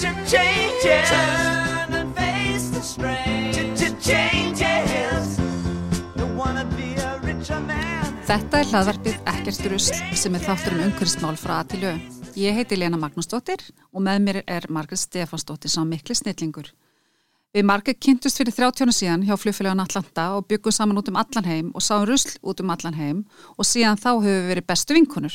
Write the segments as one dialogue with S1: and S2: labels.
S1: to change it. Turn and face the strain. Changes. Don't wanna be a richer man.
S2: Þetta er hlaðvarpið Ekkert rusl sem er þáttur um umhverfismál frá Atilö. Ég heiti Lena Magnúsdóttir og með mér er Margret Stefansdóttir sá mikli snillingur. Við Margret kynntust fyrir 30 ára síðan hjá fljófélagun Atlanta og byggum saman út um allan heim og sáum rusl út um allan heim og síðan þá höfum við verið bestu vinkunur.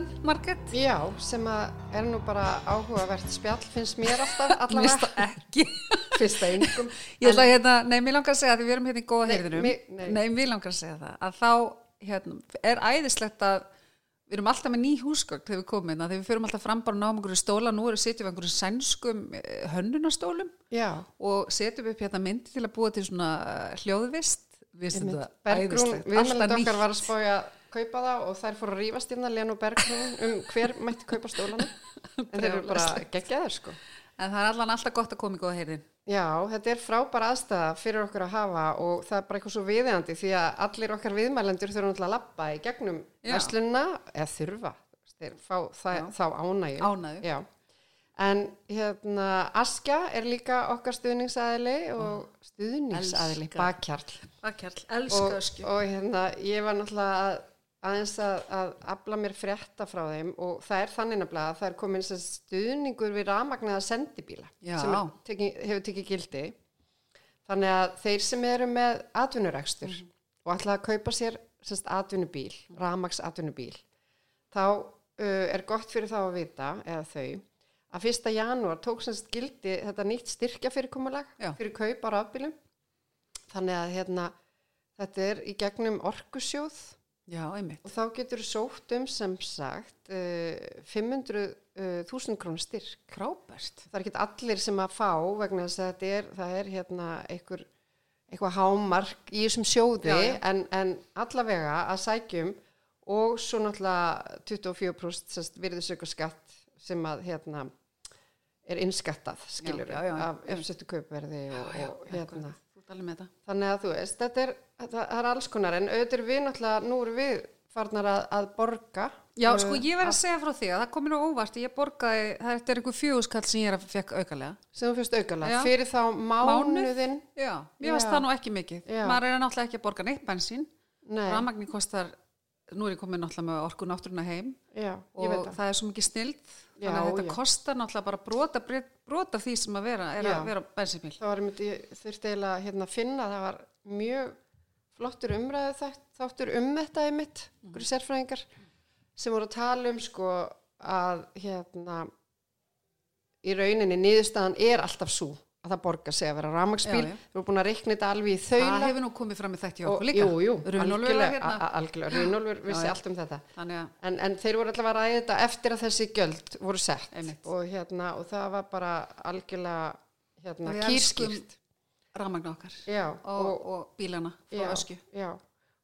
S2: undan, Margret.
S3: Já, sem að er nú bara áhugavert spjall finnst mér alltaf
S2: Mér
S3: allavega
S2: finnst það ekki.
S3: fyrsta yngum.
S2: Ég ætla að hérna, nei, mér langar að segja að því við erum hérna í góða heyrðinum.
S3: nei.
S2: Mér langar að segja það. Að þá, hérna, er æðislegt að við erum alltaf með ný húsgögn þegar við komum hérna, þegar við förum alltaf fram bara og náum einhverju stóla, nú erum við sitjum við einhverju sænskum eh, hönnunastólum
S3: Já,
S2: og setjum upp hérna myndi til að búa til svona eh, hljóðvist. Við
S3: Bergrún,
S2: æðislegt.
S3: viðmælandi
S2: Alltaf
S3: okkar var að spája að kaupa það og þær fóru að rífast hérna Lenu Bergrún um hver mætti kaupa stólana. En þeir eru bara geggjaðir sko.
S2: En það er allan alltaf gott að koma í góða heyrðin.
S3: Já, þetta er frábæra aðstæða fyrir okkur að hafa og það er bara eitthvað svo viðeigandi því að allir okkar viðmælendur þurfa náttúrulega að lappa í gegnum verslunna eða þurfa, þeir fá það, þá ánægju.
S2: Ánægju.
S3: Já. En hérna, Askja er líka okkar stuðningsaðili og stuðningsaðili,
S2: Elska.
S3: bakkjarl.
S2: Akkjarl,
S3: Og,
S2: elsku öskju.
S3: og hérna, ég var náttúrulega að, aðeins að, að afla mér frétta frá þeim og það er þannig nefnilega að það er komin stuðningur við ramagnaða sendibíla
S2: Já.
S3: sem teki, hefur tekið gildi. Þannig að þeir sem eru með atvinnurekstur
S2: Mhm.
S3: og ætla að kaupa sér atvinnubíl, ramags atvinnubíl, þá uh, er gott fyrir þá að vita, eða þau, að 1. janúar tók semst gildi þetta nýtt styrkja fyrirkomulag fyrir kaup á rafbílum. Þannig að hérna, þetta er í gegnum orkusjóð
S2: Já, einmitt.
S3: og þá getur þú sótt um sem sagt uh, 500.000 krónur styrk.
S2: Frábært.
S3: Það er ekki allir sem að fá vegna þess að þetta er, það er hérna einhver, eitthvað hámark í þessum sjóði
S2: Já, já.
S3: En, en allavega að sækjum og svo náttúrulega 24% sest, virðisauka skatt sem að hérna er innskattað
S2: já.
S3: af uppsettu kaupverði og, og hérna
S2: Þetta.
S3: Þannig að þú veist, þetta er, það er alls konar en auðvitað við náttúrulega, nú erum við farnar að, að borga.
S2: Já,
S3: uh,
S2: sko, ég verð að segja frá því að það komið nú óvart, ég borgaði, það er einhver fjöguskall sem ég er að fekk aukalega.
S3: Sem þú fyrst aukalega, fyrir þá mánuðin.
S2: Já, mér
S3: Já.
S2: það nú ekki mikið.
S3: Já.
S2: Maður er náttúrulega ekki að borga neitt bensín.
S3: Nei,
S2: Ramagni kostar, nú er ég komið náttúrulega með orku náttúruna heim
S3: já,
S2: og
S3: það.
S2: það er svo mikið snild. Þannig að þetta
S3: já.
S2: kostar náttúrulega bara brota, brota því sem að vera, er að vera bensínbíl.
S3: Það var einmitt, ég þurfti eiginlega að hérna, finna, það var mjög flottur umræðu þátt, þáttur um þetta einmitt,
S2: Mhm.
S3: mm. sérfræðingar sem voru að tala um sko að hérna í rauninni niðurstaðan er alltaf svo að það borgar sig að vera
S2: já.
S3: Þú erum búin að reikna þetta alveg í þaula.
S2: Það hefur nú komið fram í þætti hjá
S3: Og-
S2: okkur líka.
S3: Jú, jú, algjörlega,
S2: hérna.
S3: Runólfur vissi allt um þetta.
S2: Að,
S3: En, en þeir voru allavega að ræða þetta eftir að þessi gjöld voru sett og, hérna, og það var bara algjörlega hérna,
S2: Við
S3: kýrskýrt.
S2: ramagna okkar
S3: Já,
S2: og, og, bílana frá
S3: já,
S2: öskju.
S3: Já,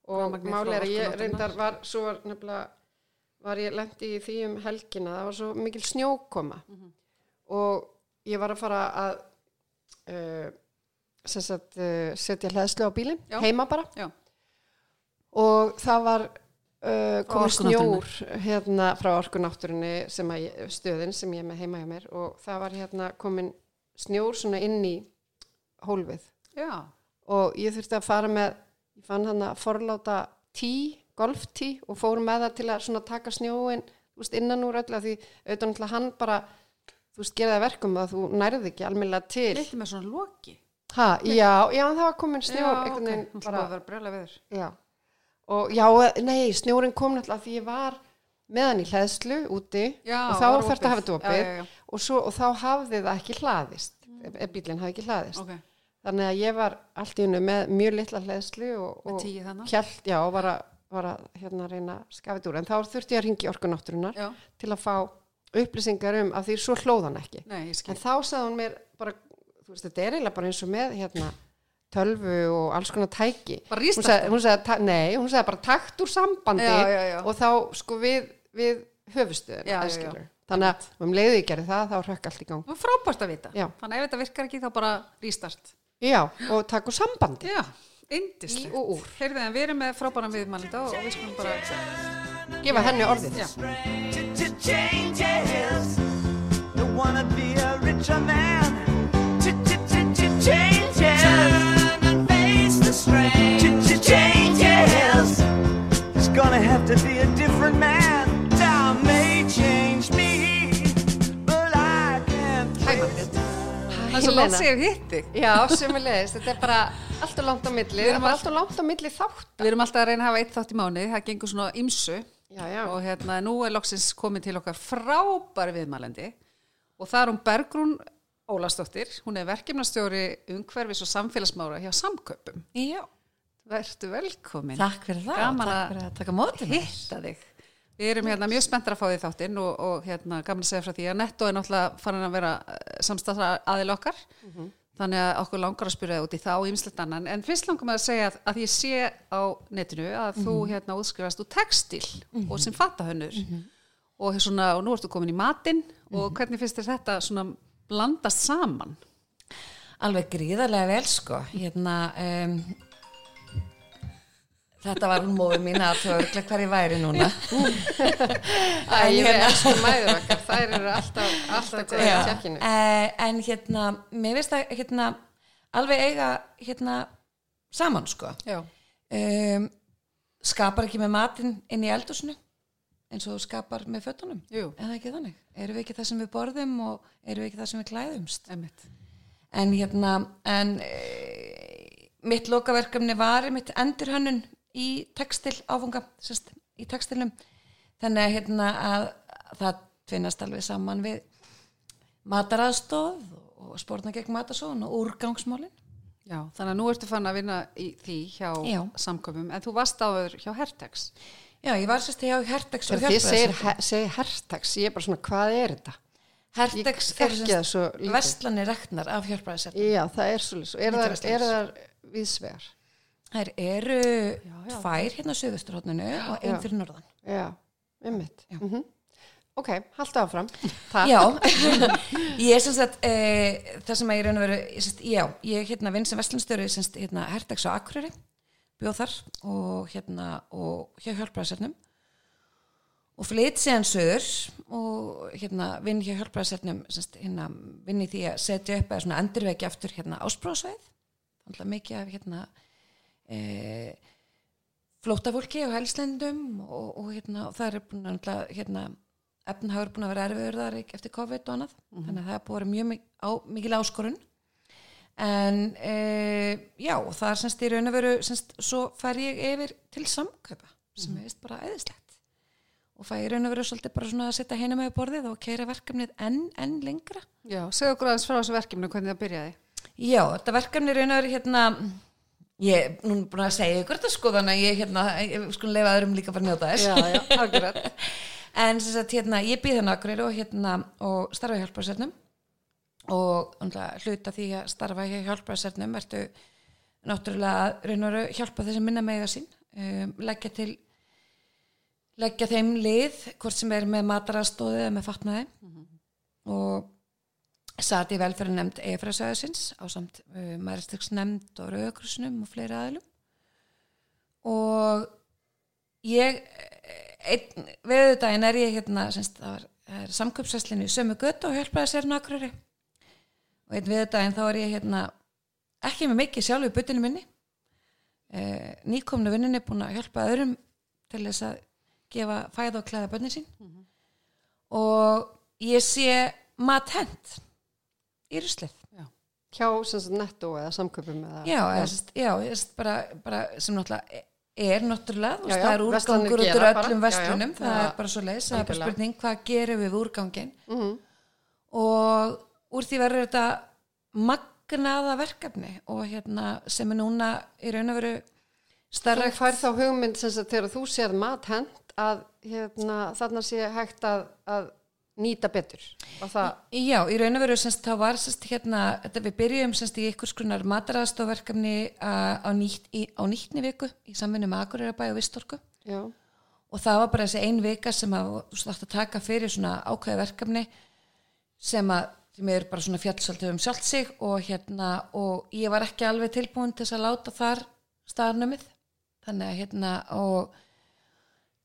S3: og er að ég reyndar var, svo var nefnilega, var ég lendi í því um helgina, það var svo mikil snjókoma
S2: Mhm.
S3: og ég var að fara að uh, sem sagt, uh, setja hlæðslu á bílinn,
S2: Já.
S3: heima bara.
S2: Já.
S3: og það var uh, komið snjór hérna frá orkunátturinni sem að ég, stöðin sem ég er með heima hjá mér. Og það var hérna komin snjór svona inn í hólfið.
S2: Já,
S3: og ég þurfti að fara með ég fann hann að forláta tí, golftí og fór með það til að svona taka snjóin þú veist, innan úr öllu að því auðvitað hann bara þú veist, gera það verkum að þú nærði ekki almennilega til.
S2: Litið með svona loki.
S3: Ha, já, já, það var komin snjór
S2: Já,
S3: einhvern
S2: ok,
S3: veginn
S2: hún
S3: bara,
S2: bara að vera brjóla viður
S3: já. Og já, nei, snjórin kom náttúrulega því ég var með hann í hlæðslu úti
S2: Já,
S3: og þá
S2: var
S3: þarf þetta að hafa þetta
S2: opið. Já,
S3: opið
S2: já, já.
S3: og, svo, og þá hafði það ekki hlaðist. Ef bílinn hafði ekki hlaðist.
S2: Ok,
S3: þannig að ég var allt í hennu með mjög litla hlæðslu og, og hjælt, já, og var að, var að hérna reyna þetta úr, en þá þurfti ég að ringi orkunátturinnar
S2: já,
S3: til að fá upplýsingar um að því svo hlóðan ekki.
S2: Nei,
S3: en þá sagði hún mér bara, veist, þetta er eiginlega bara eins og með hérna tölvu og alls konar tæki. Hún sagði, hún sagði, nei, hún sagði bara takt úr sambandi
S2: Já, já, já.
S3: og þá sko við, við
S2: já.
S3: þannig að um leiðu ég gerði það þá rökk allt í gang.
S2: Frábært að vita. Þannig að ef þetta virkar ekki þá bara restart.
S3: Já, og takk úr sambandi.
S2: Já, indislegt
S3: Í og úr.
S2: Heyrðu við erum með frábæran viðmælenda og við skulum bara
S3: gefa henni orðið
S2: Já.
S1: to changes. Don't wanna be a richer man. Changes. Turn and face the strain. Changes. It's gonna have to be a different man. Time may change me, but I can't.
S3: Hæ, Margrét.
S2: Það er svo langt sér hitti
S3: Já, semulegis, þetta er bara allt og langt á milli,
S2: Við erum
S3: það
S2: all-
S3: allt og langt á milli þátt.
S2: Við erum alltaf að reyna að hafa eitt þátt í mánuði Það gengur svona ymsu
S3: Já, já.
S2: og hérna nú er loksins komin til okkar frábæri viðmælendi og það er hún Bergrún Ólastóttir, hún er verkefnastjóri umhverfis og samfélagsmára hjá samköpum.
S4: Já,
S2: Vertu velkomin.
S4: takk fyrir það
S2: Gaman
S4: takk fyrir að taka móti
S2: hitta þig. Við erum hérna mjög spenntar að fá því þáttinn og, og hérna gaman að segja frá því að Netto er náttúrulega farin að vera samstæðra aðil okkar þannig að okkur langar að spyrja út í það og ymslegt annan en fyrst langar maður að segja að, að ég sé á netinu að þú hérna útskrifast úr textil og sem fattahönnur og, svona, og nú ertu komin í matinn og hvernig finnst þér þetta svona blandast saman?
S4: Alveg gríðarlega vel sko. Hérna um, Þetta var hún móður mín að þú örglega hver ég væri núna.
S3: Æ, ég við elskum mæður okkar, þær eru alltaf, alltaf góðið í tjekkinu.
S4: eh, En hérna, mér finnst það hérna, alveg eiga hérna, saman sko. Um, Skapar ekki með matinn inn í eldhúsinu eins og þú skapar með fötunum.
S2: Jú.
S4: eða ekki þannig, erum við ekki það sem við borðum og erum við ekki það sem við klæðumst?
S2: Einmitt.
S4: en hérna en e, mitt lokaverkefni var mitt endurhönnun í textil áfunga sérst, í textilum þannig að hérna að það tvinnast alveg saman við mataraðstóð og spórna gegn matarsóðun og úrgangsmálin
S2: Já, þannig að nú ertu fann að vinna í því hjá
S4: Já.
S2: samköpum en þú varst áður hjá Hertex.
S4: Já, ég var sérst hjá Hertex og
S3: Þið segir, segir hertags, ég er bara svona, hvað er þetta?
S4: Hertex
S3: svo lítið.
S4: vestlanir reknar af hjálpræðisverkefni
S3: Já, það er svolítið, er það, er það viðsvegar?
S4: Þær eru tvær hérna á söðusturhóttinu og einn
S3: Já.
S4: fyrir norðan
S3: Já, einmitt. Mm Ok, haltu áfram. Takk.
S4: Já, ég er sem sagt e, það sem að ég raun ég, sest, já, ég hérna vinn sem vestlunstjóri semst hérna Hertex á Akureyri bjóð þar og hérna og hjá hjálpræðisernum og flytt síðan söður og hérna vinn hjá hjálpræðisernum semst hérna vinn í því að setja upp eða svona endurveki aftur hérna ásprósveið þannig að mikið af hérna e, flótafólki og helslendum og, og hérna það er búin að hérna efnhagur búin að vera erfiður þar eftir COVID og annað. Þannig að það er búin að mjög á, mikil áskorun. En e, já, það er semst í raun og veru semst, svo fær ég yfir til samkaupa sem er vist bara eðislegt og fæ ég raun og veru svolítið bara svona að setja heina með borðið og keira verkefnið enn, enn lengra.
S2: Já, segðu okkur aðeins frá þessu verkefni hvernig það byrjaði.
S4: Já, þetta verkefni raun og veru hérna ég er nú búin að segja ykkur þetta sko þannig að ég hérna, ég skulum leifa öðrum líka bara að njóta þess.
S2: Já, já, akkurat.
S4: En sem sagt, hérna, ég býð hérna akkurir og hérna, og starfa í hjálparsernum og náttúrulega hluta því að starfa í hjálparsernum ertu náttúrulega að raun og veru hjálpa þessi minna mega sín um, leggja til leggja þeim lið hvort sem er með matarastóði eða með fatnaði. Og satt í velferðarnemnd EFRA-söðusins á samt uh, mæristegsnemnd og rauðakrusnum og fleiri aðilum. Og ég einn veðudaginn er ég hérna semst, það var- það er samköpsæslinu í sömu götu og hjálpaði sér nakrari og einn veðudaginn þá er ég hérna ekki með mikið sjálf í butinu minni. Uh, nýkomnu vinninni búin að hjálpa öðrum til þess að gefa fæða og klæða bönni sín. Og ég sé mat hent í ruslið
S3: Hjá netto eða samköpum eða
S4: já, já. Já bara, bara sem náttúrulega er náttúrulega, þú
S3: Já,
S4: það er úrgangur út úr öllum vestlunum, það er bara svo leis það er bara spurning, hvað gerum við úrgangin
S3: Mhm.
S4: og úr því verður þetta magnaða verkefni og hérna sem er núna í raun og veru
S3: Þú
S4: starra
S3: fær þá hugmynd sem þegar þú séð mat hent að hérna, þarna sé hægt að, að nýta betur.
S4: Já, í raun og veru semst þá var semst hérna, þetta við byrjum semst í ykkur skrunar mataraðstofverkefni á, nýtt, í, á nýttni viku í samvinnu með Akureyrabæ og Vistorku.
S3: Já,
S4: og það var bara þessi ein vika sem að þú þarft að taka fyrir svona ákveði verkefni sem að sem er bara svona fjallsaldið um sjálft sig og hérna og ég var ekki alveg tilbúin til þess að láta þar staðnumið. Þannig að hérna og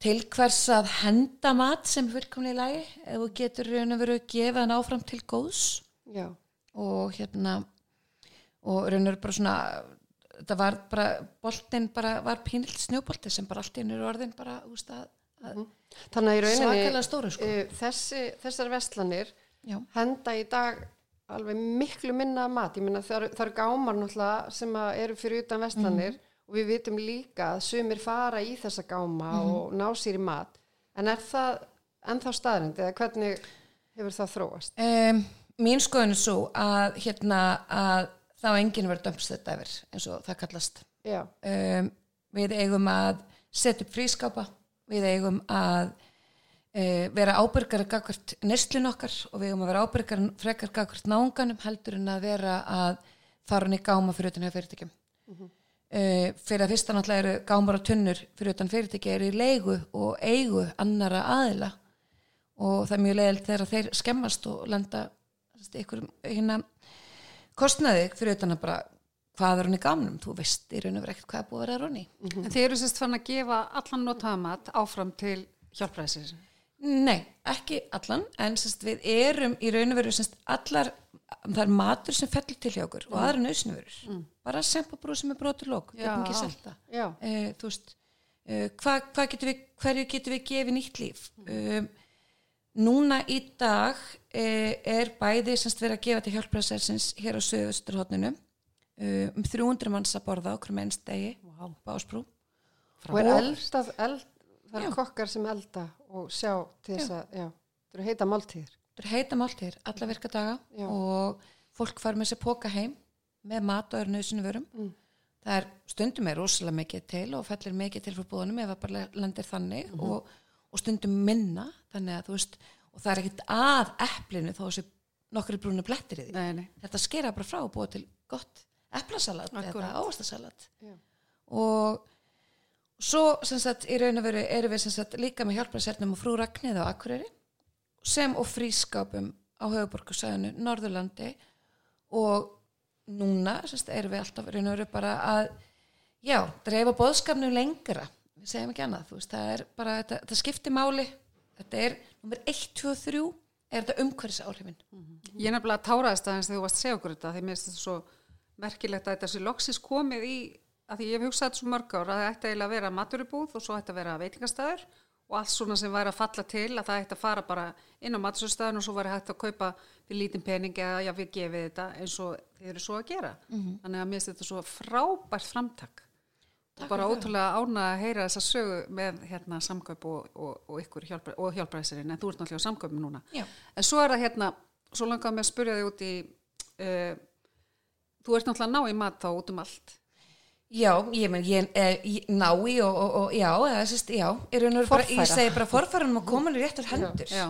S4: til hvers að henda mat sem fullkomlega í lagi ef þú getur raun og veru gefa hann áfram til góðs.
S3: Já,
S4: og hérna og raun og veru bara svona þetta var bara, boltinn bara var pínilt snjóbolti sem bara allt í einu er orðin bara, þú veist að, að
S3: þannig að í rauninni
S4: stóru, sko.
S3: eh, þessi, þessar vestlanir
S4: já,
S3: henda í dag alveg miklu minna mat, ég meina það eru, það gámar náttúrulega sem að eru fyrir utan vestlanir
S4: Mhm.
S3: Og við vitum líka að sumir fara í þessa gáma
S4: Mhm.
S3: og ná sér í mat. En er það ennþá staðrind eða hvernig hefur það þróast?
S4: Um, mín skoðun er svo að hérna að þá enginn verður dömst þetta yfir eins og það kallast. Um, við eigum að setja upp frískápa við eigum að uh, vera ábyrgar gagvart neslun okkar og við eigum að vera ábyrgar frekar gagvart náunganum heldur en að vera að fara hann í gáma fyrir hjá fyrirtækjum uh, fyrir að fyrsta náttúrulega eru gámar og tunnur fyrir utan fyrirtæki eru í leigu og eigu annara aðila. Og það er mjög leiðilt þegar þeir skemmast og lenda ykkur hérna kostnaði fyrir utan að bara hvað er hann í gamnum, þú veist í raun og verið ekkert hvað er búið að vera ronni.
S2: En þið eru sérst fann að gefa allan notaðamat áfram til hjálpræðisir.
S4: Nei, ekki allan en sérst, við erum í raun og veru sérst, allar, það er matur sem fellur til hjá okkur og aðra nöysnuvörur bara sempabrú sem er brotur lók við
S2: Já.
S4: erum ekki selta
S3: já,
S4: þú veist uh, hva, getum við, hverju getum við gefið nýtt líf? Um, núna í dag uh, er bæði semst verið að gefa til hjálpræðselsins hér á söðusturhóttninu uh, um 300 manns að borða okkur með einstegi wow. básbrú
S3: og er eldað, eld, það
S4: Já.
S3: eru kokkar sem elda og sjá til þess að, já, það eru heita máltíðir.
S4: Þetta er heita máltíðir, alla virka daga
S3: Já.
S4: og fólk far með sér póka heim með mat og öðru nöðsunu vörum
S3: Mm.
S4: það er stundum er rosalega mikið til og fellir mikið til frá búðunum ef það bara lendir þannig
S3: Mhm.
S4: og, og stundum minna þannig að þú veist, og það er ekkert að eplinu þó þessi nokkri brúnu blettir í því
S2: Nei, nei.
S4: þetta skera bara frá og búa til gott eplasalat eða ávastasalat
S3: Já.
S4: og svo sem sagt í raun og veru erum við sem sagt líka með hjálparsernum og frú Ragnið á Akureyri sem og frískapum á höfuborgarsæðinu Norðurlandi. Og núna sem sagt erum við alltaf veru bara að já, dreifa bóðskapnum lengra. Við segjum ekki annað, veist, það er bara þetta, þetta skiptir máli, þetta er nummer 1, 2 og 3 er þetta umhverfis áhrifin
S2: Ég nefnilega táraðist aðeins þegar þú varst að segja okkur þetta því mér finnst þetta svo merkilegt að þetta sé loksis komið í að því ég hef hugsað þetta svo mörg ár að það ætti að vera maturubúð og svo ætti að vera veitingastæður og allt svona sem væri að falla til að það ætti að fara bara inn á maturstöðun og svo væri hægt að kaupa fyrir lítinn pening eða já við gefið þetta eins og þið eru svo að gera. Þannig að mér finnst þetta svo frábært framtak. Og bara ótrúlega ána að heyra þessa sögu með hérna samkaup og, og, og ykkur hjálpræ, og hjálpræðisirinn en þú ert náttúrulega á samkaupum núna.
S4: Já.
S2: en svo er það hérna, svo langaði mig að spyrja þig út í uh, þú ert náttúrulega ná í mat þá út um allt
S4: Já, ég menn, ég, eh, ég nái og, og, og já, eða sérst, já, bara, ég segi bara forfæranum að koma í réttar hendur.
S2: Já.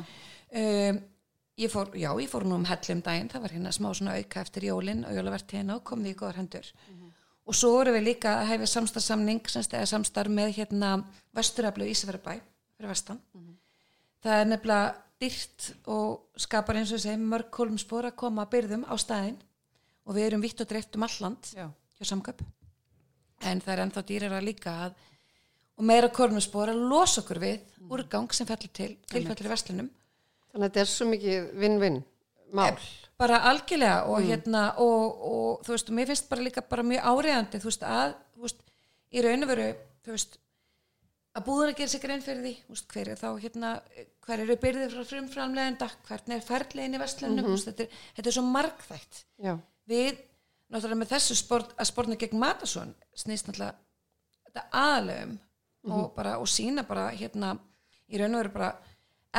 S4: Um, ég fór, já, ég fór nú um hellum daginn, það var hérna smá svona auka eftir jólin og jólavert hérna og kom því í góðar hendur. Og svo erum við líka að hefja samstarfsamning, semst, eða samstarf með hérna Vesturaflu Ísafjörðabæ, fyrir vestan. Það er nefnilega dyrt og skapar eins og segi mörg kólumspor að koma að byrðum á staðinn og við erum vitt og dreift um alland
S2: Já.
S4: hjá samköp en það er ennþá dýrara líka að og meira kornuspor að losa okkur við úrgang sem fellur til tilfellir í verslunum.
S3: Þannig að þetta er svo mikið vinn-vinn mál.
S4: bara algjörlega og hérna og, og þú veist, og mér finnst bara líka bara mjög áriðandi, þú veist, að þú veist, í raun og veru, þú veist að búður að gera sig grein fyrir því þú veist, hver er þá hérna hver eru byrðið frá frumframlegenda hvernig er ferðlegin í vestlunum mm þetta, er, þetta er svo margþætt.
S3: Já,
S4: við, náttúrulega með þessu sport, að sportna gegn Matasson snýst náttúrulega þetta aðlegum og bara, og sína bara hérna, í raun og veru bara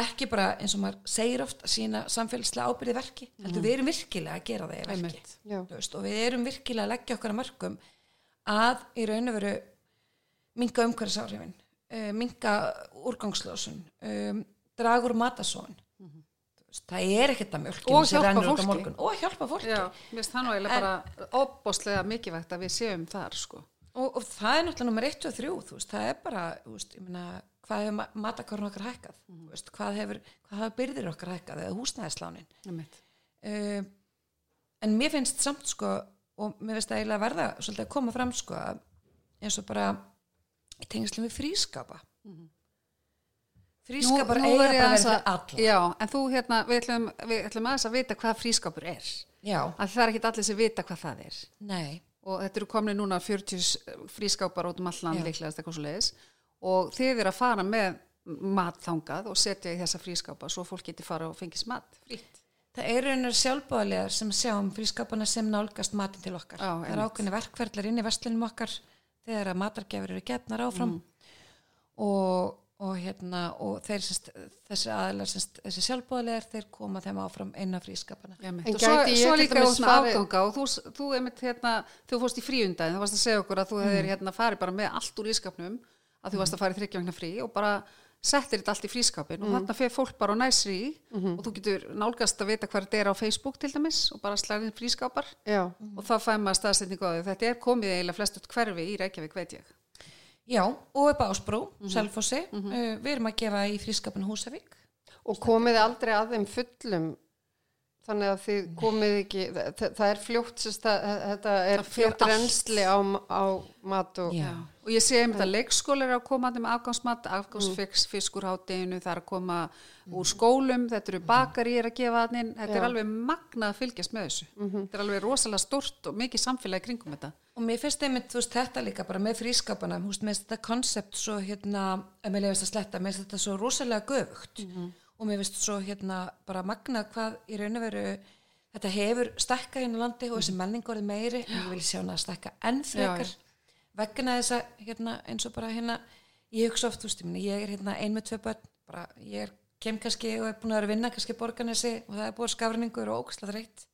S4: ekki bara eins og maður segir oft að sína samfélagslega ábyrði verki heldur við erum virkilega að gera það í verki veist, og við erum virkilega að leggja okkar að mörgum að í raun og veru minga umhverfisáhrifin uh, minga úrgangslósun um, dragur matasón það er ekkert að mjölkinu
S2: Og hjálpa fólki.
S4: og hjálpa fólki
S2: Já, mér finnst það bara óbóstlega mikilvægt að við séum þar sko.
S4: og, og það er náttúrulega nummer 1 og 3 þú veist, það er bara, veist, meina hvað hefur matakorn okkar hækkað mm. veist, hvað hefur, hefur byrðir okkar hækkað eða húsnæðislánin
S2: Einmitt.
S4: uh, en mér finnst samt sko og mér finnst það eiginlega verða svolítið að koma fram sko eins og bara í tengslum við frískapa frískapar
S2: Nú
S4: eiga bara að- fyrir alla.
S2: Já, en þú hérna, við ætlum, við ætlum aðeins að vita hvað frískapur er.
S4: Já,
S2: að það er ekki allir sem vita hvað það er.
S4: Nei,
S2: og þetta eru komni núna 40 frískápar út um allan líklegast eitthvað svo leiðis og þið eru að fara með mat þangað og setja í þessa frískápa svo fólk geti fara og fengis mat frýtt.
S4: það eru einar sjálfbáðlegar sem sjáum frískapana sem nálgast matin til okkar.
S2: Já,
S4: það er
S2: einmitt.
S4: ákveðni verkferðlar inn í vestlunum okkar þegar að matargjafir eru getnar áfram.
S2: Mm.
S4: og, og hérna og þeir, sest, þessi aðlar þessi sjálfbáðlegar þeir koma þeim áfram inn á frískapana
S3: En
S2: og svo,
S3: gæti ég
S2: út með afganga og þú, þú einmitt hérna, þú fórst í fríundaginn, þú varst að segja okkur að þú hefðir hérna farið bara með allt úr ískapnum að þú varst að fara í þryggjavagna frí og bara settir þetta allt í frískapin og þarna fyrir fólk bara á næsri í og þú getur nálgast að vita hvað þetta er á Facebook til dæmis og bara slæðin frískapar
S3: já,
S2: og þá fæ maður staðsetningu á því. Þetta er komið eiginlega flestut hverfi í Reykjavík veit ég
S4: já, og upp á Ásbrú,
S2: Mhm.
S4: Selfossi. Uh, við erum að gefa í frískapin Húsavík.
S3: Og komið þið aldrei að þeim fullum þannig að þið komið ekki það, það er fljótt sérst, að, þetta er
S2: Það
S3: fljótt reynsli á, á mat og
S4: Já.
S2: og ég sé einmitt að leikskólar er að koma með afgangsmat, afgangsfiskur hátteginu, það er að koma úr skólum, þetta eru bakari er að gefa þannig, þetta er alveg magnað að fylgjast með þessu, þetta er alveg rosalega stort og mikið samfélagi kringum þetta.
S4: Og mér finnst einmitt, þú veist, þetta líka bara með frískapana, veist, með þetta konsept svo hérna, ef mér lefist að sletta mér finnst þetta svo rosalega göfugt og mér finnst svo hérna bara magna hvað í raun og veru þetta hefur stækkað hérna landi og þessi menning orðið meiri, en ég vil sjá hana að stækka enn frekar vegna þess að hérna, eins og bara hérna ég hugsa oft, þú veist, ég, er hérna ein með tvö börn, bara ég er kem kannski og er búin að vera að vinna kannski borgarnesi og það er búið skafrinningur og óksla þreitt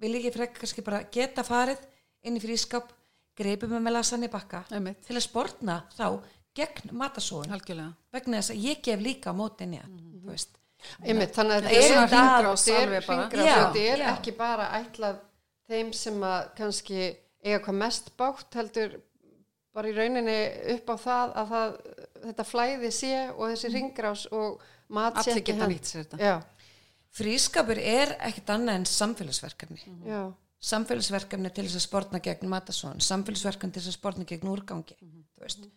S4: vil ég ekki frekar kannski bara geta farið inn í frískap, greipið með með lasan í bakka til að sportna þá gegn
S2: algjörlega.
S4: vegna þess að ég gef líka á mótin í hann þú veist.
S3: Einmitt, þannig að
S2: Þetta er svona
S3: þetta er er ekki bara ætlað þeim sem að kannski eiga hvað mest bátt heldur bara í rauninni upp á það að það, þetta flæði sé og þessi hringrás og mat sé ekki Já,
S4: frískapur er ekkit annað en samfélagsverkefni.
S3: Já,
S4: samfélagsverkefni til þess að sportna gegn matasóun samfélagsverkefni til þess að sportna gegn úrgangi þú veist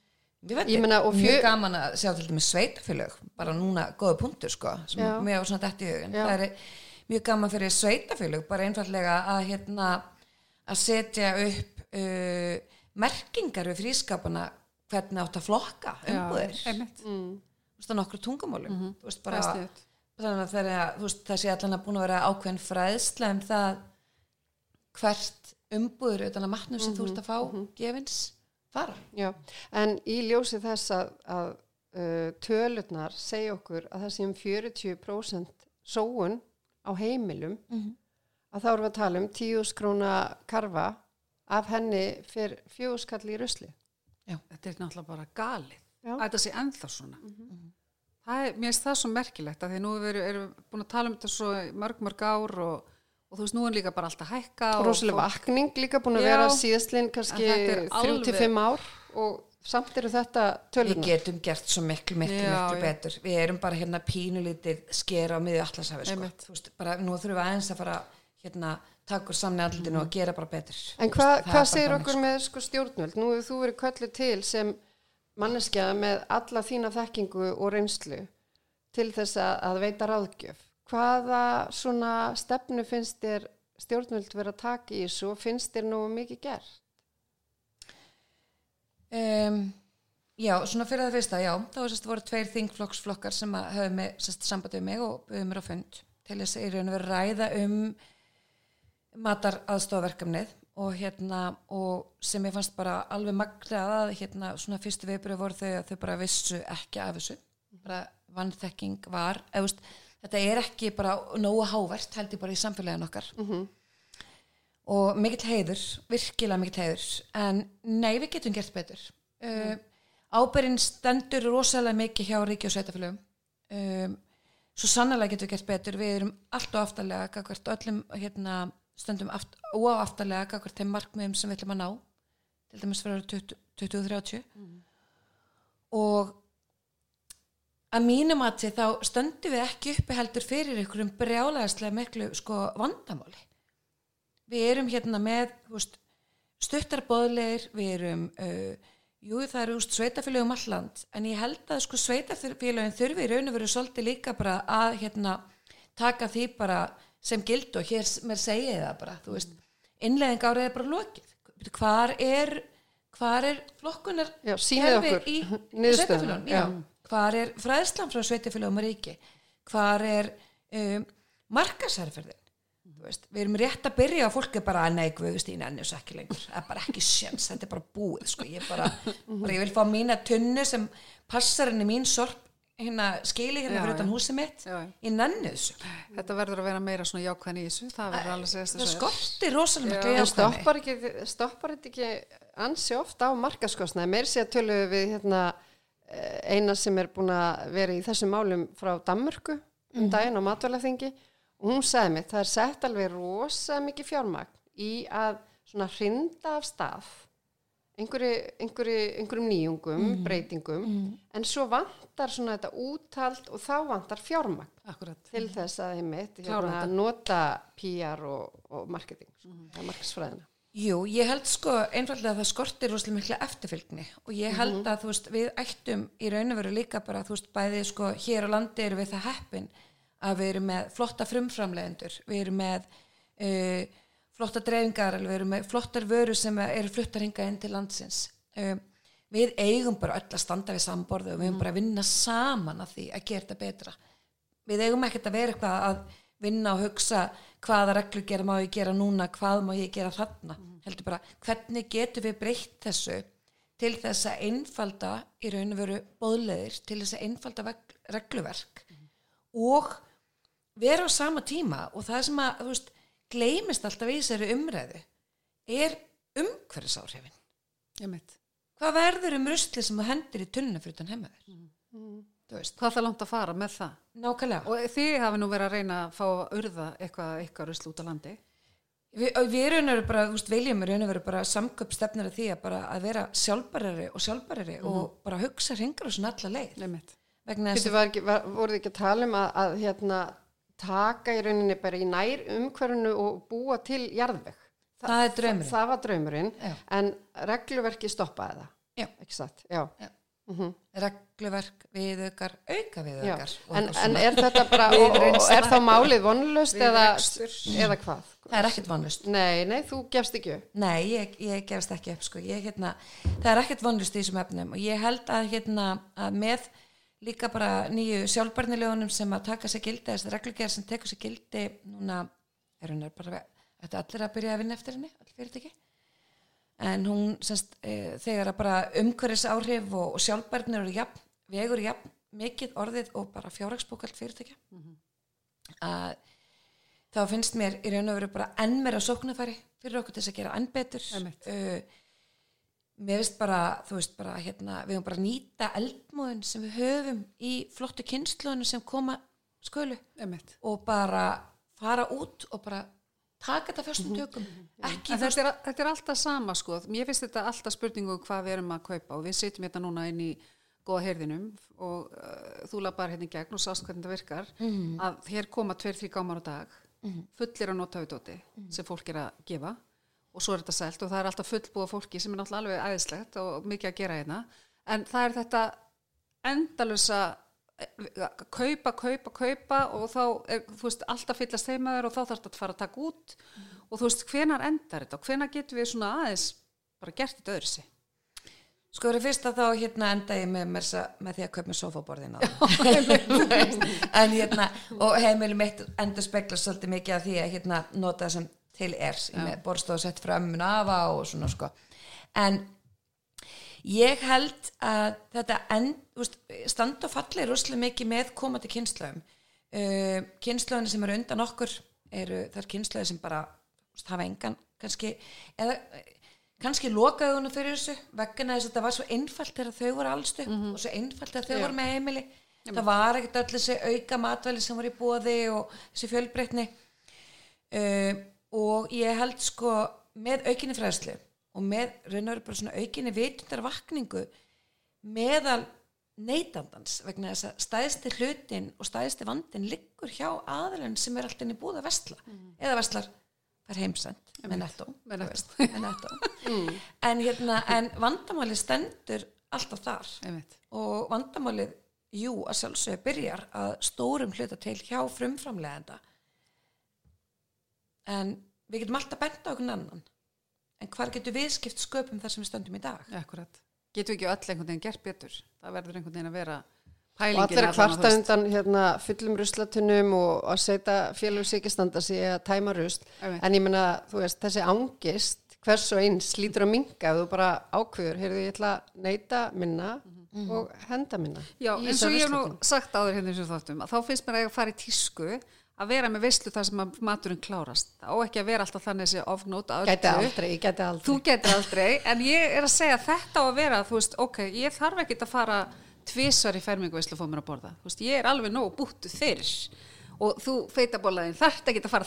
S4: Ég,
S3: meina, og
S4: mjög
S3: fjö-
S4: gaman að sjá til dæmis sveitafélög bara núna góða punktur sko sem
S3: Já.
S4: mér á svona dætt í hugin
S3: Já.
S4: það er mjög gaman fyrir sveitafélög bara einfallega að hérna að setja upp uh, merkingar við frískapana hvernig átt að flokka umbúðir. þú
S2: einmitt,
S4: veist á nokkru tungumálum þú veist bara þannig að þegar þú veist það sé allan að búin að vera ákveðin fræðsla um það hvert umbúður utan að matnum sem þú ert að fá gefins fara
S3: já. En í ljósi þess að, að uh, tölurnar segja okkur að það sé um 40% sóun á heimilum að þá erum við að tala um 10 skróna karfa af henni fyrir fjóðskall í rusli.
S2: þetta er náttúrulega bara galið
S3: Já.
S2: að þetta sé ennþá svona það er, mér finnst það svo merkilegt að því nú erum við búin að tala um þetta svo mörg mörg ár og, og þú veist nú er líka bara alltaf hækka og
S3: Rósalega
S2: fólk-
S3: vakning líka búin að
S2: Já.
S3: vera síðastlinn kannski
S2: En þetta er
S3: 3-5 ár og samt eru þetta
S4: við
S3: tölurnar.
S4: getum gert svo miklu, miklu,
S2: Já,
S4: miklu
S2: já.
S4: betur við erum bara hérna pínulítið skera á miðju allasafi sko. Þú veist, bara, nú þurfum við aðeins að fara hérna, taka okkur samni andlutinu og gera bara betur
S3: En hvað
S4: veist,
S3: hva
S4: er bara
S3: segir okkur með sko, stjórnvöld? Nú hefur þú verið kölluð til sem manneskja með alla þína þekkingu og reynslu til þess að, að veita ráðgjöf. Hvaða svona stefnu finnst þér stjórnvöld vera að taka í þessu og finnst þér nú mikið gert?
S4: Um, já, svona fyrir það fyrsta, já, þá var sérst voru tveir þingflokksflokkar sem höfðu með sérst samband við mig og buðið mér á fund til þess að ég raun að vera að ræða um matar aðstofaverkefnið og hérna og sem ég fannst bara alveg magnað að hérna svona fyrstu viðbröð voru þau að þau bara vissu ekki af þessu bara vannþekking var eða, veist, þetta er ekki bara nógu hávert held ég bara í samfélagin okkar. Og mikill heiður virkilega mikill heiður. En nei við getum gert betur. Uh, ábyrinn stendur rosalega mikið hjá ríki og sveitafélögum um, svo sannlega getum við gert betur. Við erum allt og aftalega gagvart öllum hérna, stöndum aft, óaftalega gagvart þeim markmiðum sem við ætlum að ná til dæmis fyrir árið 20 2030 og að mínum að þá stöndum við ekki uppi heldur fyrir einhverjum brjálæðislega miklu sko vandamáli við erum hérna með veist, stuttarbóðleir við erum uh, jú það eru úst, sveitafélögum alland en ég held að sko sveitafélögin þurfi í raun og veru svolítið líka bara að hérna taka því bara sem gild og hér mér segi það bara þú veist, innleðing árið er bara lokið hvar er hvar er flokkunar
S3: Já,
S4: kerfi
S3: okkur
S4: sveitafélögum já.
S3: Já.
S4: Hvar er fræðslan frá sveitafélögum og ríki? Hvar er um, markasærferðin Þú veist, við erum rétt að byrja og fólk er bara nei, Guðustín, enni og ekki lengur. Það er bara ekki sjans, þetta er bara búið sko. ég, bara, bara, ég vil fá mína tunnu sem passar henni mín sorp hérna skili hérna
S2: Já,
S4: fyrir utan
S2: já.
S4: húsið mitt
S2: Já, já.
S4: nenni þessu.
S2: Þetta verður að vera meira svona jákvæðin í þessu, það verður alveg að segja
S4: það skorti rosalega
S3: stoppar ekki, þetta ekki ansi ofta á markaskostnaði, meir sé að töluðu við hérna, eina sem er búin að vera í þessum málum frá Danmörku um daginn á matvælaþingi og hún sagði mér, það er sett alveg rosa mikið fjármagn í að svona hrinda af stað einhverju, einhverju, einhverjum nýjungum, breytingum en svo vantar svona þetta úthald og þá vantar fjármagn
S2: Akkurat.
S3: til þess að
S2: Klára
S3: hérna,
S2: þetta.
S3: nota PR og, og marketing, mm -hmm. markasfræðina.
S4: Jú, ég held sko einfallega að það skortir rosalega mikla eftirfylgni og ég held að þú veist við ættum í raun og veru líka bara þú veist bæði sko hér á landi erum við það heppin að við erum með flotta frumframlegendur, við erum með uh, flotta dreifingar, við erum með flottar vöru sem eru fluttar hinga inn til landsins. Uh, við eigum bara öll að standa við samborðu og við eigum bara að vinna saman að því að gera þetta betra. Við eigum ekkert að vera eitthvað að vinna og hugsa hvaða reglur gera má ég gera núna, hvað má ég gera þarna? Heldur bara, hvernig getum við breytt þessu til þess að einfalda í raun og veru bóðleðir til þess að einfalda regluverk og vera á sama tíma og það sem að, þú veist, gleymist alltaf í þessari umræðu er
S2: mitt.
S4: hvað verður um rusli sem þú hendir í tunnuna fyrir utan heima þér þú veist,
S2: Hvað það langt að fara með það?
S4: nákvæmlega
S2: Og þið hafi nú verið að reyna að fá að urða eitthvað, eitthvað rusl út á landi.
S4: Vi, við raun og veru bara, þú veist, viljum í raun og veru bara samköp stefnir að því að bara að vera sjálfbarari og sjálfbarari og bara hugsa hringar og svona alla leið þess
S3: Þetta var ekki, voruð ekki að tala um að, að hérna, taka í rauninni bara í nær umhverfinu og búa til jarðveg.
S4: Það er draumurinn.
S3: Það, það var draumurinn,
S4: Já.
S3: en regluverki stoppaði það.
S4: Já.
S3: Ekki satt, já.
S4: Já. Regluverk, viðaukar, auka
S3: já.
S4: viðaukar og
S3: En,
S4: eitthvað
S3: en
S4: svona.
S3: er þetta bara, og, og, er þá málið vonlust eða, eða hvað?
S4: það er ekkert vonlust
S3: Nei, nei, þú gefst ekki upp.
S4: Nei, ég, ég gefst ekki upp sko. ég, hérna, það er ekkert vonlust í þessum efnum og ég held að, hérna, að með líka bara nýju sjálfbarniljónum sem að taka sér gildi þessi reglugjær sem tekur sér gildi núna er hún er bara þetta er allir að byrja að vinna eftir henni allir fyrirtæki en hún semst, e, þegar að bara umhverfis áhrif og, og sjálfbarnir eru jafn, vegur jafn mikið orðið og bara fjárhagsbókald fyrirtækja að þá finnst mér í raun og veru bara enn meira sóknarfæri fyrir okkur til þess að gera enn betur. Uh, mér finnst bara þú veist bara hérna, við höfum bara nýta eldmóðin sem við höfum í flottu kynnslóðinu sem koma skölu og bara fara út og bara taka þetta fyrstum tökum ekki
S2: En þetta er, þetta er alltaf sama sko, mér finnst þetta alltaf spurningu um hvað við erum að kaupa og við sitjum hérna núna inn í góða heyrðinum og uh, þú laðar hérna í gegn og sást hvernig þetta virkar. Að hér koma tveir, þrý gámar á dag fullir að nota auðvitoti sem fólk er að gefa og svo er þetta selt og það er alltaf fullbúa fólki sem er náttúrulega alveg æðislegt og mikið að gera hérna. En það er þetta endalösa kaupa, kaupa, kaupa og þá er, þú veist, alltaf fyllast heimaður og þá þarf þetta að fara að taka út. Og þú veist, hvenar endar þetta? Og hvenar getum við svona aðeins bara gert þetta öðru sig
S4: Sko fyrir fyrsta þá hérna enda ég með, með, með því að kaupa með sofaborðina en hérna og heimili mitt endur spekla svolítið mikið af því að hérna nota það sem til er. Með borstof sett fram mun afa og svona sko. En ég held að þetta end, úst, stand og falli rúslega mikið með komandi kynslaðum uh, kynslaðinu sem eru undan okkur eru þar kynslaði sem bara úst, hafa engan kannski eða kannski lokaði hún fyrir þessu vegna þess að þetta var svo einfalt þegar þau voru allstu mm -hmm. og svo einfalt þegar þau
S3: Já.
S4: voru með heimili það var ekkert öll þessi auka matvæli sem voru í bóði og þessi fjölbreytni uh, og ég held sko með aukinni fræðslu og með raun og veru bara svona aukinni vitundar vakningu meðal neytandans vegna þess að stæðsti hlutin og stæðsti vandin liggur hjá aðalinn sem er alltaf inn í búða vestla eða vestlar fær heimsend með nettó
S2: nettó.
S4: en, hérna, en vandamáli stendur alltaf þar.
S2: Einmitt.
S4: og vandamálið, jú, að sjálfsögðu byrjar að stórum hluta til hjá frumframlegenda en við getum alltaf bent á okkur annan en hvar getur við skipt sköpum þar sem við stöndum í dag?
S2: Akkurat. Getum við ekki öll einhvern veginn gert betur? Það verður einhvern veginn að vera
S3: og
S2: pælingin
S3: allir að kvarta undan hérna, fullum ruslatunum og að setja félagsíkistanda sig að tæma rusl.
S2: Einmitt.
S3: en ég meina, þú veist, þessi ángist hvers og eins lítur að minga ef þú bara ákveður, heyrðu ég ætla að neyta minna og henda minna
S2: Já, eins og ég hef nú sagt áður hérna eins og þáttum að þá finnst mér að ég að fara í tísku að vera með veislu þar sem maturinn klárast. Á ekki að vera alltaf þannig að
S3: gæti
S2: öllu.
S3: aldrei, ég gæti aldrei.
S2: Þú getur aldrei, en ég er að segja þetta á að vera, þú veist, ok, ég þarf ekki að fara tvisvar í ferminguveislu að fá mér að borða, þú veist, ég er alveg nóg búttu fyrir. Og þú feitabólaðin þarf ekki að fara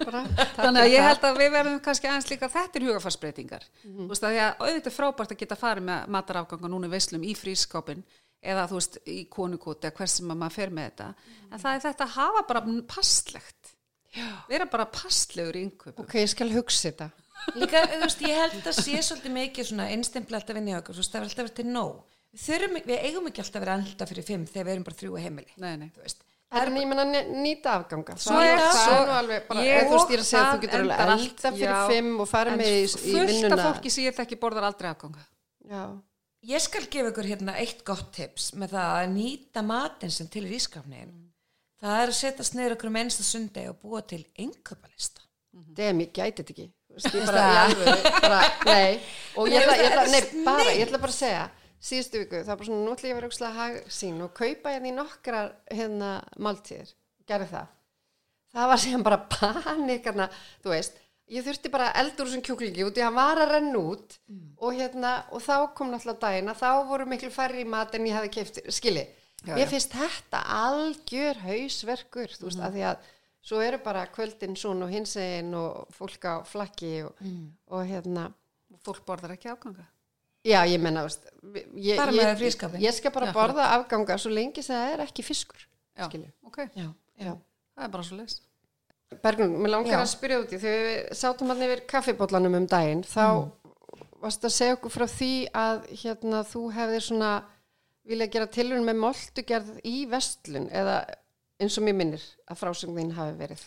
S3: bara.
S2: þannig að ég held að við verðum kannski aðeins líka þetta er hugafarsbreytingar þú veist að því að auðvitað frábært að geta farið með matarafganga núna í veislum í frískápin eða þú veist í konukóti eða hvers sem að maður fer með þetta en það er þetta að hafa bara passlegt vera bara passlegur í innköpum
S3: ok, ég skal hugsa þetta.
S4: Líka, þú veist, ég held að sé svolítið mikið svona einstimple alltaf inn í okkur, þú veist, það er alltaf verið til nóg. Við, þurfum, við eigum ekki alltaf að vera alltaf fyrir fimm þegar við erum bara þrjú á heimili
S2: nei, nei.
S4: þú veist,
S3: En ég menna nýta afganga.
S2: Svo
S3: það
S2: er
S3: er
S2: það-
S3: það alveg bara,
S2: Ég-
S3: eða þú veist ég er að segja að
S2: það
S3: þú getur alveg elda fyrir
S2: já.
S3: fimm og farið
S2: en
S3: með í, í
S2: fullt af
S3: vinnuna.
S2: fólki sem ég þekki borðar aldrei afganga.
S3: Já,
S4: ég skal gefa ykkur hérna eitt gott tips með það að nýta matinn sem til er ískapnin það er að setja sniður okkur um einsta sundi og búa til einköpalista
S3: dem, ég gæti þetta ekki. Bara, alvöru, bara, nei. Og ég ætla, ég ætla, nei, bara, ég ætla bara að segja síðustu viku, það var bara svona, nú ætla ég að vera aukslega hagsín og kaupa hérna í nokkrar hérna máltíðir, gerði það. Það var sem bara panik hérna, þú veist, ég þurfti bara að úr þessum kjúklingi út í að hann var að renna út og hérna, og þá kom náttúrulega daginn að þá voru miklu færri mat en ég hefði keift, skili,
S2: Já,
S3: mér finnst þetta algjör hausverkur, þú veist, af því að svo eru bara kvöldin svona og hinsegin og fólk á flakki og, og hérna,
S2: fólk borðar ekki afganga?
S3: Já ég menna veist, ég, ég, ég skal bara
S2: Já,
S3: borða afganga svo lengi sem það er ekki fiskur
S2: já,
S3: skilju.
S2: ok,
S4: já,
S3: Já.
S2: það er bara svo leist
S3: Bergrun, mér langar
S4: Já.
S3: að spyrja út í þegar við sátum hann yfir kaffibóllanum um daginn þá varst að segja okkur frá því að hérna þú hefðir svona vilja gera tilhörun með moltugerð í vestlun eða eins og mér minnir að frásöngðin hafi verið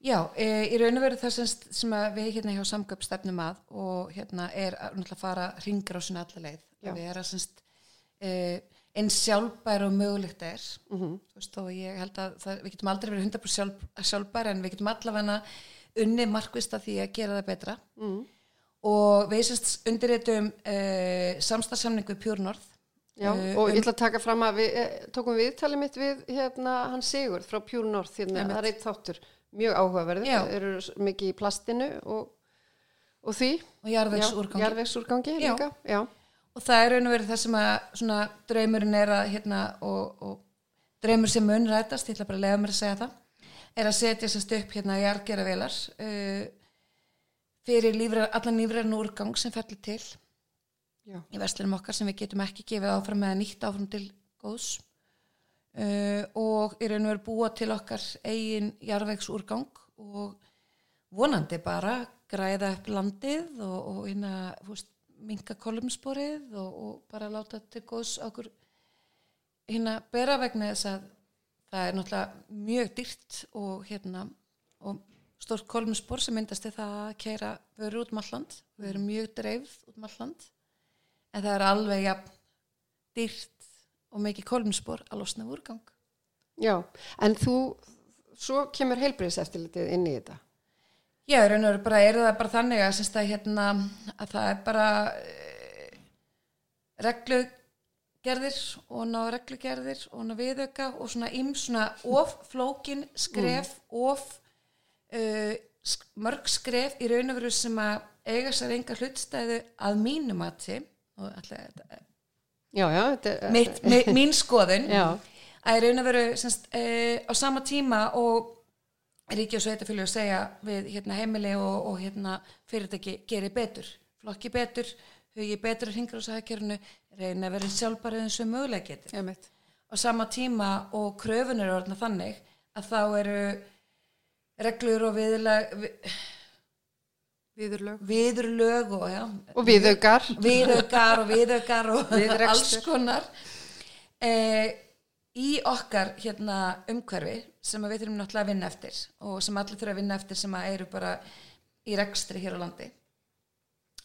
S4: Já, e, í raun og veru það sem, sem að við hérna hjá samgöp stefnum að og hérna er að fara ringur á sinna alla leið
S3: Já.
S4: við erum semst e, eins sjálfbær og mögulegt er.
S3: Mhm.
S4: þú veist og ég held að það, við getum aldrei verið 100% sjálf, sjálfbær en við getum allavega unni markvist að því að gera það betra.
S3: Mm.
S4: og við semst undirritum e, samstagssamning við Pure North.
S3: Já,
S4: Eh,
S3: og
S4: um-
S3: ég ætla að taka fram að við eh, tókum viðtalið mitt við hérna hann Sigur frá Pure North hérna, það er eitt þáttur mjög áhugaverður,
S4: Já.
S3: þeir eru mikið í plastinu og, og því.
S4: Og jarðvegsúrgangi og það er raun og verið það sem að svona draumurinn er að hérna og, og draumur sem mun rætast, ég ætla bara að lega mér að segja það er að setja sérst upp hérna jargera velar uh, fyrir lífrar, allan lífræðin úrgang sem fellir til
S3: Já.
S4: í verslunum okkar sem við getum ekki gefið áfram eða nýtt áfram til góðs uh, og í raun og veru búa til okkar eigin jarðvegsúrgang og vonandi bara græða upp landið og, og hérna, þú veist, minka kolumsporið og, og bara láta til góðs okkur hérna bera vegna þess að það er náttúrulega mjög dýrt og hérna og stórt kolmspor sem myndast er það að keira vöru út um alland við erum mjög dreifð út um alland en það er alveg ja, dýrt og mikið kolmspor að losna úrgang
S3: Já, en þú, svo kemur heilbriðseftilitið inn í þetta.
S4: Já, raun og veru bara er það bara þannig að, að, hérna, að það er bara e, reglugerðir og ná reglugerðir og ná viðauka og svona ím svona of flókin skref of uh, mörg skref í raun og veru sem að eiga sér enga hlutstæðu að mínum að því og alltaf
S3: Já, já, þetta
S4: mitt, mi, mín skoðun
S3: Já,
S4: að í raun og veru semst, e, á sama tíma og ríki og sveitafélög segja við hérna, heimili og, og hérna, fyrirtæki gerir betur, flokki betur hugi betur hringur á sækjörnu reyna að vera sjálfbarið eins og mögulega getur
S2: Ég mitt.
S4: á sama tíma og kröfun eru orðna þannig að þá eru reglur og viðlag, við,
S2: Viðurlög.
S4: viðurlög og já,
S3: og viðaukar.
S4: viðaukar og viðaukar og alls konar eh, í okkar hérna umhverfi sem við þurfum náttúrulega að vinna eftir og sem allir þurfa að vinna eftir sem eru bara í rekstri hér á landi.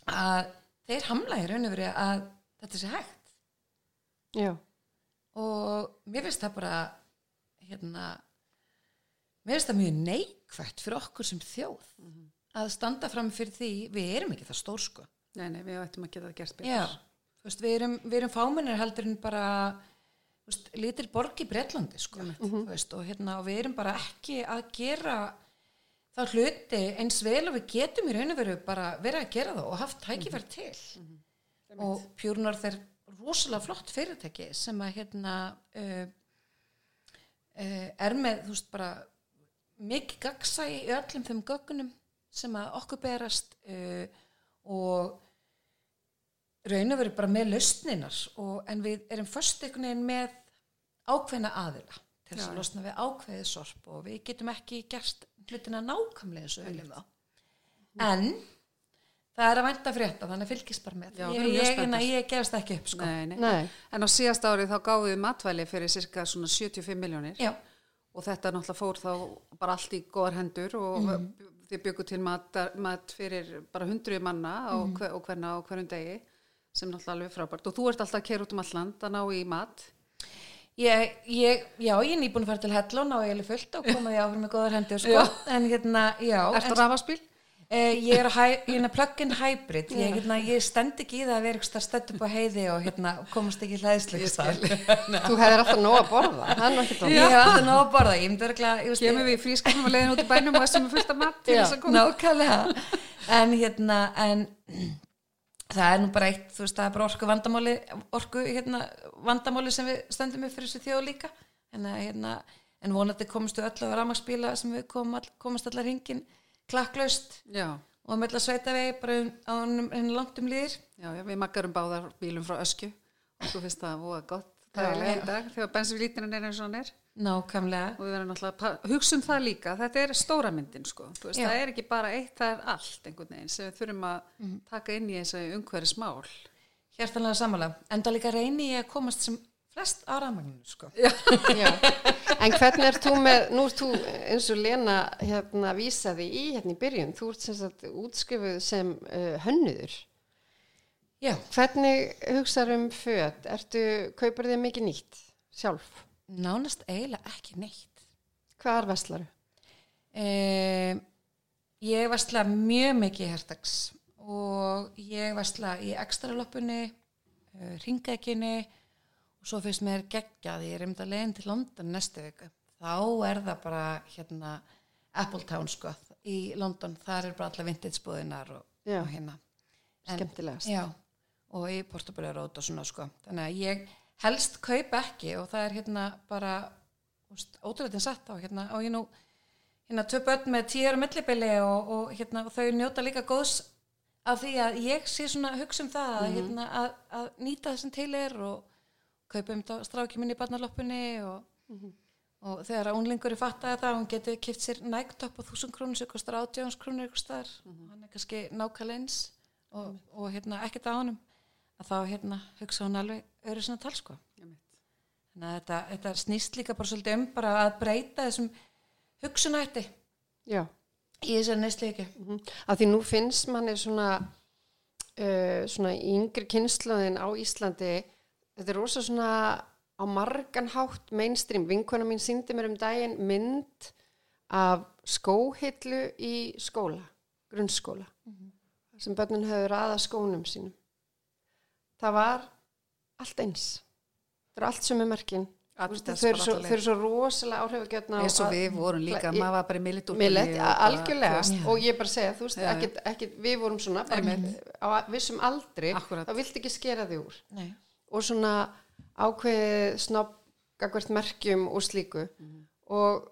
S4: Að þeir hamla í raun og verið að þetta sé hægt.
S3: Já,
S4: og mér finnst það bara hérna mér finnst það mjög neikvægt fyrir okkur sem þjóð að standa fram fyrir því við erum ekki það stór sko.
S2: Nei, nei, við ættum að geta það gert betur.
S4: Já, veist, við erum, erum fámennir heldur en bara veist, lítil borg í Bretlandi sko, þú veist, og, hérna, og við erum bara ekki að gera þá hluti eins vel og við getum í raun og veru bara verið að gera það og haft tækifæri til. Og Pjúrunar þeir rosalega flott fyrirtæki sem að hérna uh, uh, er með, þú veist, bara mikið gagsæi í öllum þeim gögnum sem að okkur berast uh, og raun og veru bara með lausninar og, en við erum först einhvern veginn með ákveðna aðila til þess að losna við ákveðið sorp og við getum ekki gerst hlutina nákvæmlega eins og viljum þá. En það er að vænta frétta þannig fylgist bara með.
S2: Já,
S4: ég, ég,
S2: spenntar.
S4: ég, ég gefst ekki upp sko.
S2: Nei, nei.
S3: nei,
S2: En á síðast árið þá gáðum við matvæli fyrir cirka svona 75 miljónir
S4: Já,
S2: og þetta náttúrulega fór þá bara allt í góðar hendur og
S4: Mhm.
S2: þið byggu til mat, mat fyrir bara hundruði manna og, hver, og hverna á hverjum degi sem náttúrulega alveg frábært. Og þú ert alltaf að kera út um alland að ná í mat.
S4: Ég, ég, já, ég er nýbúin að fara til Hellón og ég er fullt og koma því áfram með góðar hendur sko. en hérna, já en,
S2: á rafaspíl?
S4: Eh, ég er, er plug-in hybrid. Ég, hérna, ég stend ekki í það að vera eitthvað stend upp á heiði og hérna, komast ekki hlæðslu
S3: þú hefðir alltaf nóg að borða, það er
S4: ég hef alltaf nóg að borða. Ég myndi örglega ég
S2: Kemur við í frískapnum og leiðin út í bænum og þessum er fullt af mat að
S4: nákvæmlega. En hérna en það er nú bara eitt þú veist það er bara orku vandamáli orku hérna, vandamáli sem við stöndum upp fyrir þessu þjóð líka. En, að, hérna, en vonandi komstu öll á rafmagsbíla sem við kom all, komast allar hringin klakklaust og að meðla sveita vegi bara um- á henni langt um líðir
S2: já, já, við maggarum báðar bílum frá öskju og þú finnst það voða gott. Þægilega í dag þegar bensinlítirinn er eins og hann er
S4: nákvæmlega
S2: og við verðum náttúrulega að hugsa um það líka þetta er stóra myndin sko Þú veist,
S4: Já.
S2: það er ekki bara eitt, það er allt einhvern veginn sem við þurfum að taka inn í þessu umhverfismál
S4: hjartanlega sammála en það líka reyni ég að komast sem flest á rafmagninu sko
S3: Já. En hvernig ert þú með, nú ert þú eins og Lena hérna vísaði í hérna í byrjun, þú ert sem sagt útskrifuð sem uh, hönnuður.
S4: já,
S3: Hvernig hugsaður um föt? Ertu, kaupar þið mikið nýtt sjálf?
S4: Nánast eiginlega ekki neitt
S3: Hvað er vestlaru?
S4: Eh, ég varsla mjög mikið hertags og ég varsla í ekstraloppunni, uh, ringakinni og svo finnst mér geggjað, ég er um þetta leiðin til London næstu viku. Þá er það bara hérna Appletown sko í London, þar er bara alla vintage-búðinar og, og hérna. En-
S3: Skemmtilegast.
S4: Já, og í Portobello Road og svona sko. Þannig að ég helst kaupa ekki og það er hérna bara ótrúlega satt á hérna og ég nú hérna tvö börn með tíu ára millibili og, og hérna og þau njóta líka góðs af því að ég sé svona hugsa um það að, hérna, að, að nýta það sem til er og kaupa um þetta stráki minni í barnaloppunni og, og þegar að unlingur er fattaði það hún getur kipt sér nægtopp á þúsund krónur sem kostar átjáns krónur ykkur staðar. Hann er kannski nákvæmlega eins og, og hérna ekkert á honum að þá hérna hugsa hún alveg öru svona tal sko þannig að þetta, þetta snýst líka bara svolítið um bara að breyta þessum hugsunætti
S3: Já.
S4: í þessari neysleiki
S3: Mhm. Að því nú finnst manni svona, uh, svona yngri kynnslóðin á Íslandi, þetta er rosa svona á margan hátt mainstream. Vinkona mín síndi mér um daginn mynd af skóhillu í skóla, grunnskóla, sem börnin hefur aða skónum sínum. Það var allt eins. Það eru allt sem er merkin.
S2: Adidas
S3: Þau eru svo, svo rosalega áhrifagjötna.
S2: eins og við vorum líka,
S3: Ég-
S2: maður var bara í bara,
S3: algjörlega
S2: veist,
S3: og ég bara segja, þú veist,
S2: já.
S3: ekkit, ekkit, við vorum svona bara á vissum aldri
S2: Akkúrat.
S3: þá viltu ekki skera því úr
S4: Nei.
S3: og svona ákveðið snobb gagvert merkjum og slíku og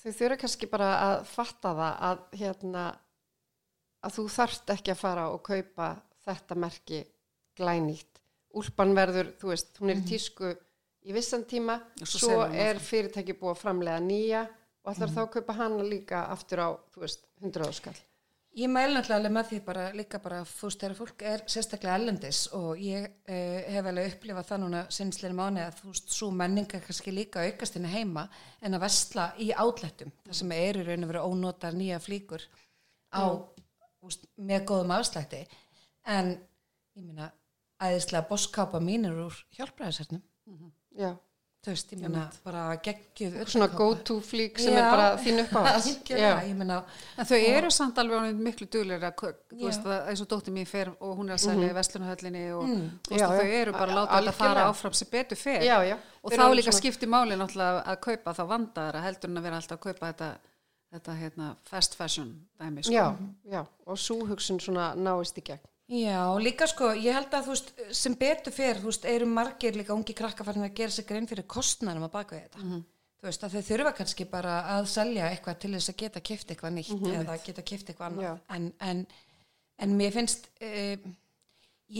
S3: þau þurfa kannski bara að fatta það að hérna að þú þarft ekki að fara og kaupa þetta merki glænýtt. Úlpan verður, þú veist, hún er í tísku í vissan tíma,
S2: svo
S3: svo, er fyrirtæki búið að framlega nýja og ætlar þá að kaupa hana líka aftur á, þú veist, 100 áskall
S4: Ég mæl náttúrulega alveg með því bara líka bara þú veist þegar fólk er sérstaklega ellendis og ég uh, hef alveg upplifað það núna sinnsleiri mánu að þú veist svo menninga kannski líka aukast henni heima en að vestla í átlættum þar sem eru raun og verið ónotar nýja flíkur á þú veist, með góðum afslætti. En ég meina æðislega bosskápa mínir úr hjálpræðisernum
S3: já,
S4: þú veist, ég meina bara geggjuð
S3: svona go to flík sem
S4: Já.
S3: er bara þín
S4: meina
S2: En þau eru samt alveg miklu duglir að, þú
S4: Já.
S2: veist, það, eins og dóttir mín fer og hún er að selja í Vestlunahöllinni og veist,
S3: Mhm. Já,
S2: og þau eru bara að láta þetta fara áfram sem betur fer.
S3: já, já
S2: Og þá líka
S3: svona-
S2: skipti máli náttúrulega að kaupa þá vandaðara heldur en að vera alltaf að kaupa þetta, þetta hérna, fast fashion dæmi. Sko.
S3: já, já, og svo hugsun svona náist í gegn
S4: Já, líka sko, ég held að þú veist, sem betur fyrir, þú veist, eru margir líka ungi krakkafarnir að gera sig grein fyrir kostnærum að baka þetta. Þú veist, að þau þurfa kannski bara að selja eitthvað til þess að geta kift eitthvað nýtt eða geta kift eitthvað annað. En, en, en mér finnst, uh,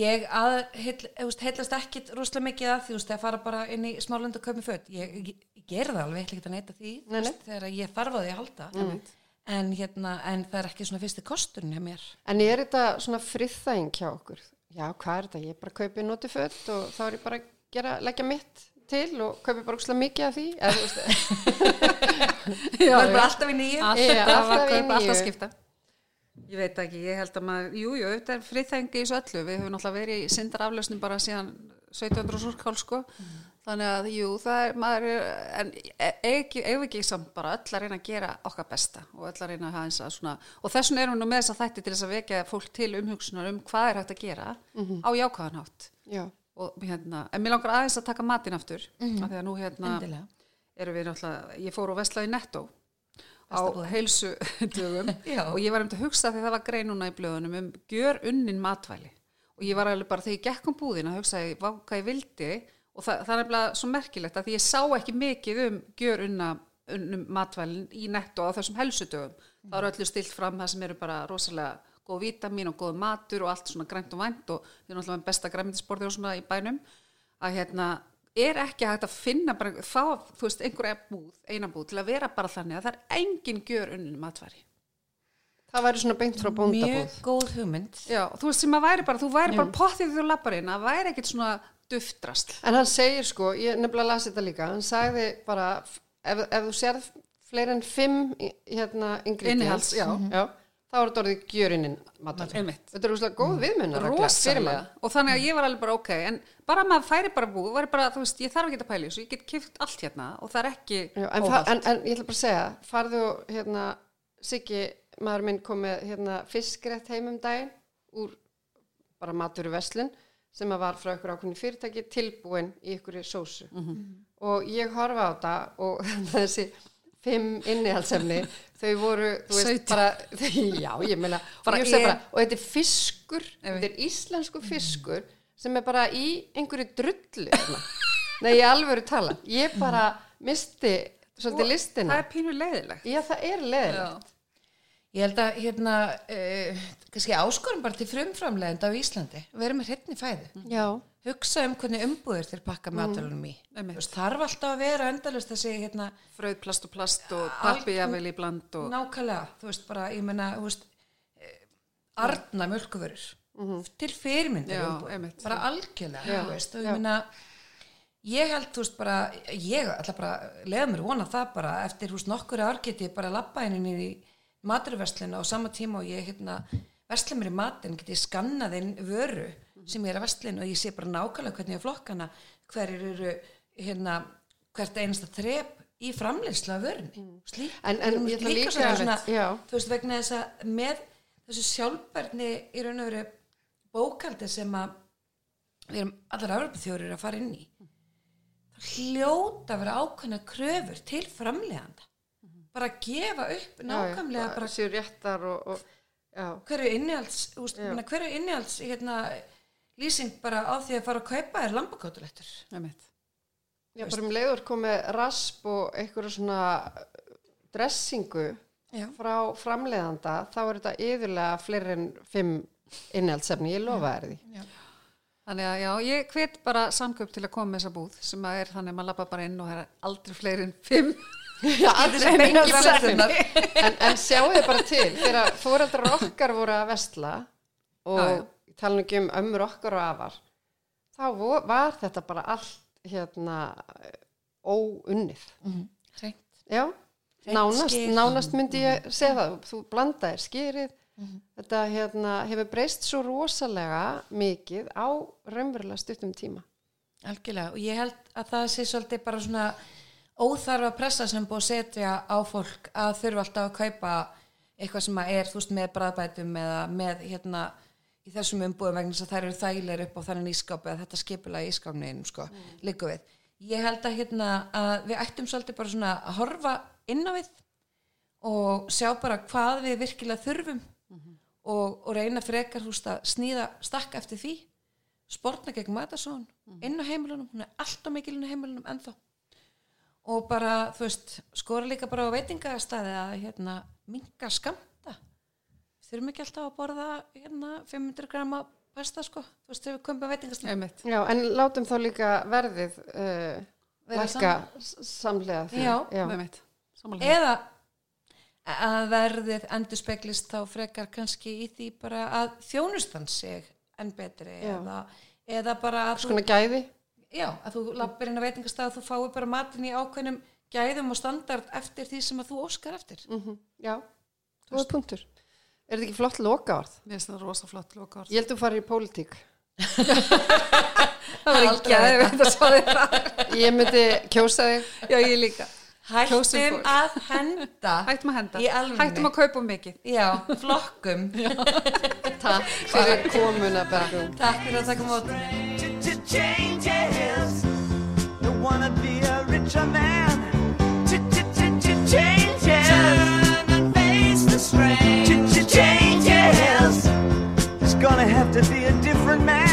S4: ég að, heil, veist, heillast ekkit rosalega mikið að því, þú veist, að fara bara inn í smálund og kaupa föt. Ég, ég, ég ger það alveg, ég ætla ekki að neyta því, veist, þegar ég þarf á því að halda. En, hérna, en það er ekki svona fyrsti kosturinn hjá mér.
S3: En er þetta svona friðþæging hjá okkur? Já, hvað er þetta? Ég bara kaupi noti fött og þá er ég bara að gera, leggja mitt til og kaupi bara úrslega mikið af því.
S4: Það er bara alltaf í nýju.
S2: Alltaf,
S3: Já,
S2: alltaf,
S3: alltaf í
S2: kaupa, alltaf
S3: nýju.
S2: skipta. Ég veit ekki, ég held að maður, jú, jú, þetta er friðþengi í þessu öllu. Við höfum náttúrulega verið í syndaraflösnum bara síðan 1700 súrkál, sko. Þannig að, jú, það er, maður er, en ekki, eigum við ekki samt bara öll að reyna að gera okkar besta og öll að reyna að hafa eins að svona, og þess vegna erum við nú með þess að þætti til þess að vekja fólk til umhugsunar um hvað er hægt að gera á jákvæðanhátt.
S3: já,
S2: Og hérna, en mér langar aðeins að taka matinn aftur, af því að nú hérna,
S4: Endilega.
S2: erum við náttúrulega, ég fór og veslaði netto á heilsu dögum og ég var um til að hugsa því það var grein núna í blöðunum um gjör unnin matvæli. Og ég var alveg bara þegar ég gekk um búðin að hugsa hvað ég vildi og það, það er nefnilega svo merkilegt að því ég sá ekki mikið um gjör unna unnum matvælin í netto á þessum helsudögum það eru öllu stilt fram það sem eru bara rosalega góð vítamin og góð matur og allt svona grænt og vænt og við erum alltaf með besta græmyndisborði og svona í bænum að hérna er ekki hægt að finna bara, fá, þú veist, einhverja búð, eina búð til að vera bara þannig að það er engin gjör unnin matværi.
S3: það væri svona beint frá bóndabúð.
S4: Mjög góð hugmynd.
S2: Já, þú veist sem að væri bara, þú væri bara pottið þegar þú lappar inn, að væri ekkit svona duftrast.
S3: En hann segir sko, ég nefnilega lasi þetta líka, hann sagði bara, ef, ef þú sérð fleiri en fimm hérna ingredients,
S2: já.
S3: já, þá er þetta orðið gjörinin.
S2: Einmitt.
S3: Þetta er úrslega góð viðmunnar.
S2: Rosalega. Og þannig að ég var alveg bara ok, en bara að maður færi bara væri bara, þú veist, ég þarf ekki að pæli þessu, ég get kipt allt hérna og það er ekki
S3: Já, en, en, en ég ætla bara að segja, farðu hérna, Siggi, maður minn kom með hérna, fiskrétt heim um daginn úr bara matur í veslun sem að var frá ykkur ákveðni fyrirtæki tilbúin í ykkur sósu. Og ég horfa á þetta og þessi fimm innihaldsefni þau voru, þú veist,
S2: Sautján.
S3: bara já, ég meina, og,
S2: Bara
S3: ég bara, og þetta er fiskur þetta er íslensku fiskur sem er bara í einhverju drullu hérna. nei, ég alveg tala. Ég bara misti svolítið listina.
S2: Það er pínu leiðilegt.
S3: Já, það er leðilegt.
S4: Ég held að hérna, uh, kannski áskorum bara til frumframlegenda á Íslandi, vera með hreitni fæðu.
S3: Já.
S4: Hugsa um hvernig umbúðir þeir pakka mm. matalunum í. Veist, þarf alltaf að vera endalust þessi hérna,
S2: Fröð, plast og plast og pappi jafnvel í bland og...
S4: nákvæmlega, þú veist, bara, ég menna, þú veist, eh, arna mjölkuvörur til fyrirmyndar
S2: Já,
S4: umbúðir.
S2: einmitt.
S4: bara algjörlega,
S3: Já,
S4: þú veist, og
S3: já.
S4: ég menna, ég held, þú veist, bara ég ætla bara, leiða mér vona það bara eftir, þú veist, nokkur ár geti ég bara lappa henni í maturverslina á sama tíma og ég, hérna, versla mér í matin, geti ég skannað inn vöru sem ég er að verslin og ég sé bara nákvæmlega hvernig ég flokkana, hverjir eru, hérna, hvert einasta þrep í framleiðslu af vörunni. Slík,
S3: En- en ég
S4: veist,
S3: ætla líka einmitt,
S4: svona, þú veist, vegna þess að með þessu sjálfbærni í raun og veru bókaldi sem að við erum allar Evropaþjórir að fara inn í það hljóta að vera ákveðna kröfur til framleganda bara gefa upp nákvæmlega bara
S3: séu réttar og, og já,
S4: hverju innihalds
S3: Já.
S4: hverju innihalds hérna, lýsing bara á því að fara að kaupa er lambakótulettur
S2: Einmitt.
S3: já bara um leiður komið rasp og einhverju svona dressingu
S4: Já.
S3: frá framleiðanda þá er þetta yfirlega fleiri en fimm innhaldsefni, ég lofa þér því
S2: Þannig að já, ég hvet bara samköp til að koma með þessa búð sem að er þannig að maður lappa bara inn og það er aldrei fleiri en fimm.
S3: Já, en, en sjáu þið bara til þegar fóreldrar okkar voru að vesla og
S2: Já, já.
S3: tala ekki um ömmur okkar og afar þá var þetta bara allt hérna óunnið.
S4: Hreint.
S3: já,
S4: Hreint
S3: nánast, nánast myndi ég segja það þú blandaðir skýrið þetta hérna, hefur breyst svo rosalega mikið á raunverulega stuttum tíma.
S4: Algjörlega og ég held að það sé svolítið bara svona óþarfa pressa sem búið að setja á fólk að þurfa alltaf að kaupa eitthvað sem að er þú veist með bræðbætum eða með hérna í þessum umbúðum vegna þess að þær eru þægilegur upp á þannig ískáp eða þetta skipula í ískáfniðin sko, mm. líka við. Ég held að hérna að við ættum svolítið bara svona að horfa inn á við og sjá bara hvað við virkilega þurfum og, og reyna frekar þú veist að sníða stakka eftir því sportna gegn matasón inn á heimilunum, hún er alltaf mikil inn á heimilunum ennþá og bara, þú veist, skora líka bara á veitingastæði að hérna minga skamta þurfum ekki alltaf að borða hérna 500 grama pasta sko, þú veist, þegar við komum á veitingastæði
S3: já, en látum þá líka verðið uh,
S4: Vera
S3: lækka s- samlega því
S4: Já.
S2: Einmitt. Samanlega.
S4: eða að verðið endur speglist þá frekar kannski í því bara að þjónustan sig enn betri
S3: Já.
S4: eða, eða bara að
S3: svona gæði
S4: Já, að þú lappir inn á veitingastað þú fáir bara matinn í ákveðnum gæðum og standard eftir því sem að þú óskar eftir.
S3: mm já, þú er punktur er þetta ekki flott loka orð?
S2: Mér finnst það rosa flott loka orð.
S3: ég held þú farir í pólitík
S2: Það var ekki að þetta svo þér.
S3: ég myndi kjósa þig
S2: Já, ég líka.
S4: Hættum að henda.
S2: Hættum að henda. Hættum að kaupa mikið.
S4: Já, flokkum.
S3: takk fyrir komuna Bergrún
S4: Takk fyrir að taka mót.
S1: Changes. Don't wanna be a richer man. Changes. Turn and face the strain. Changes. It's gonna have to be a different man.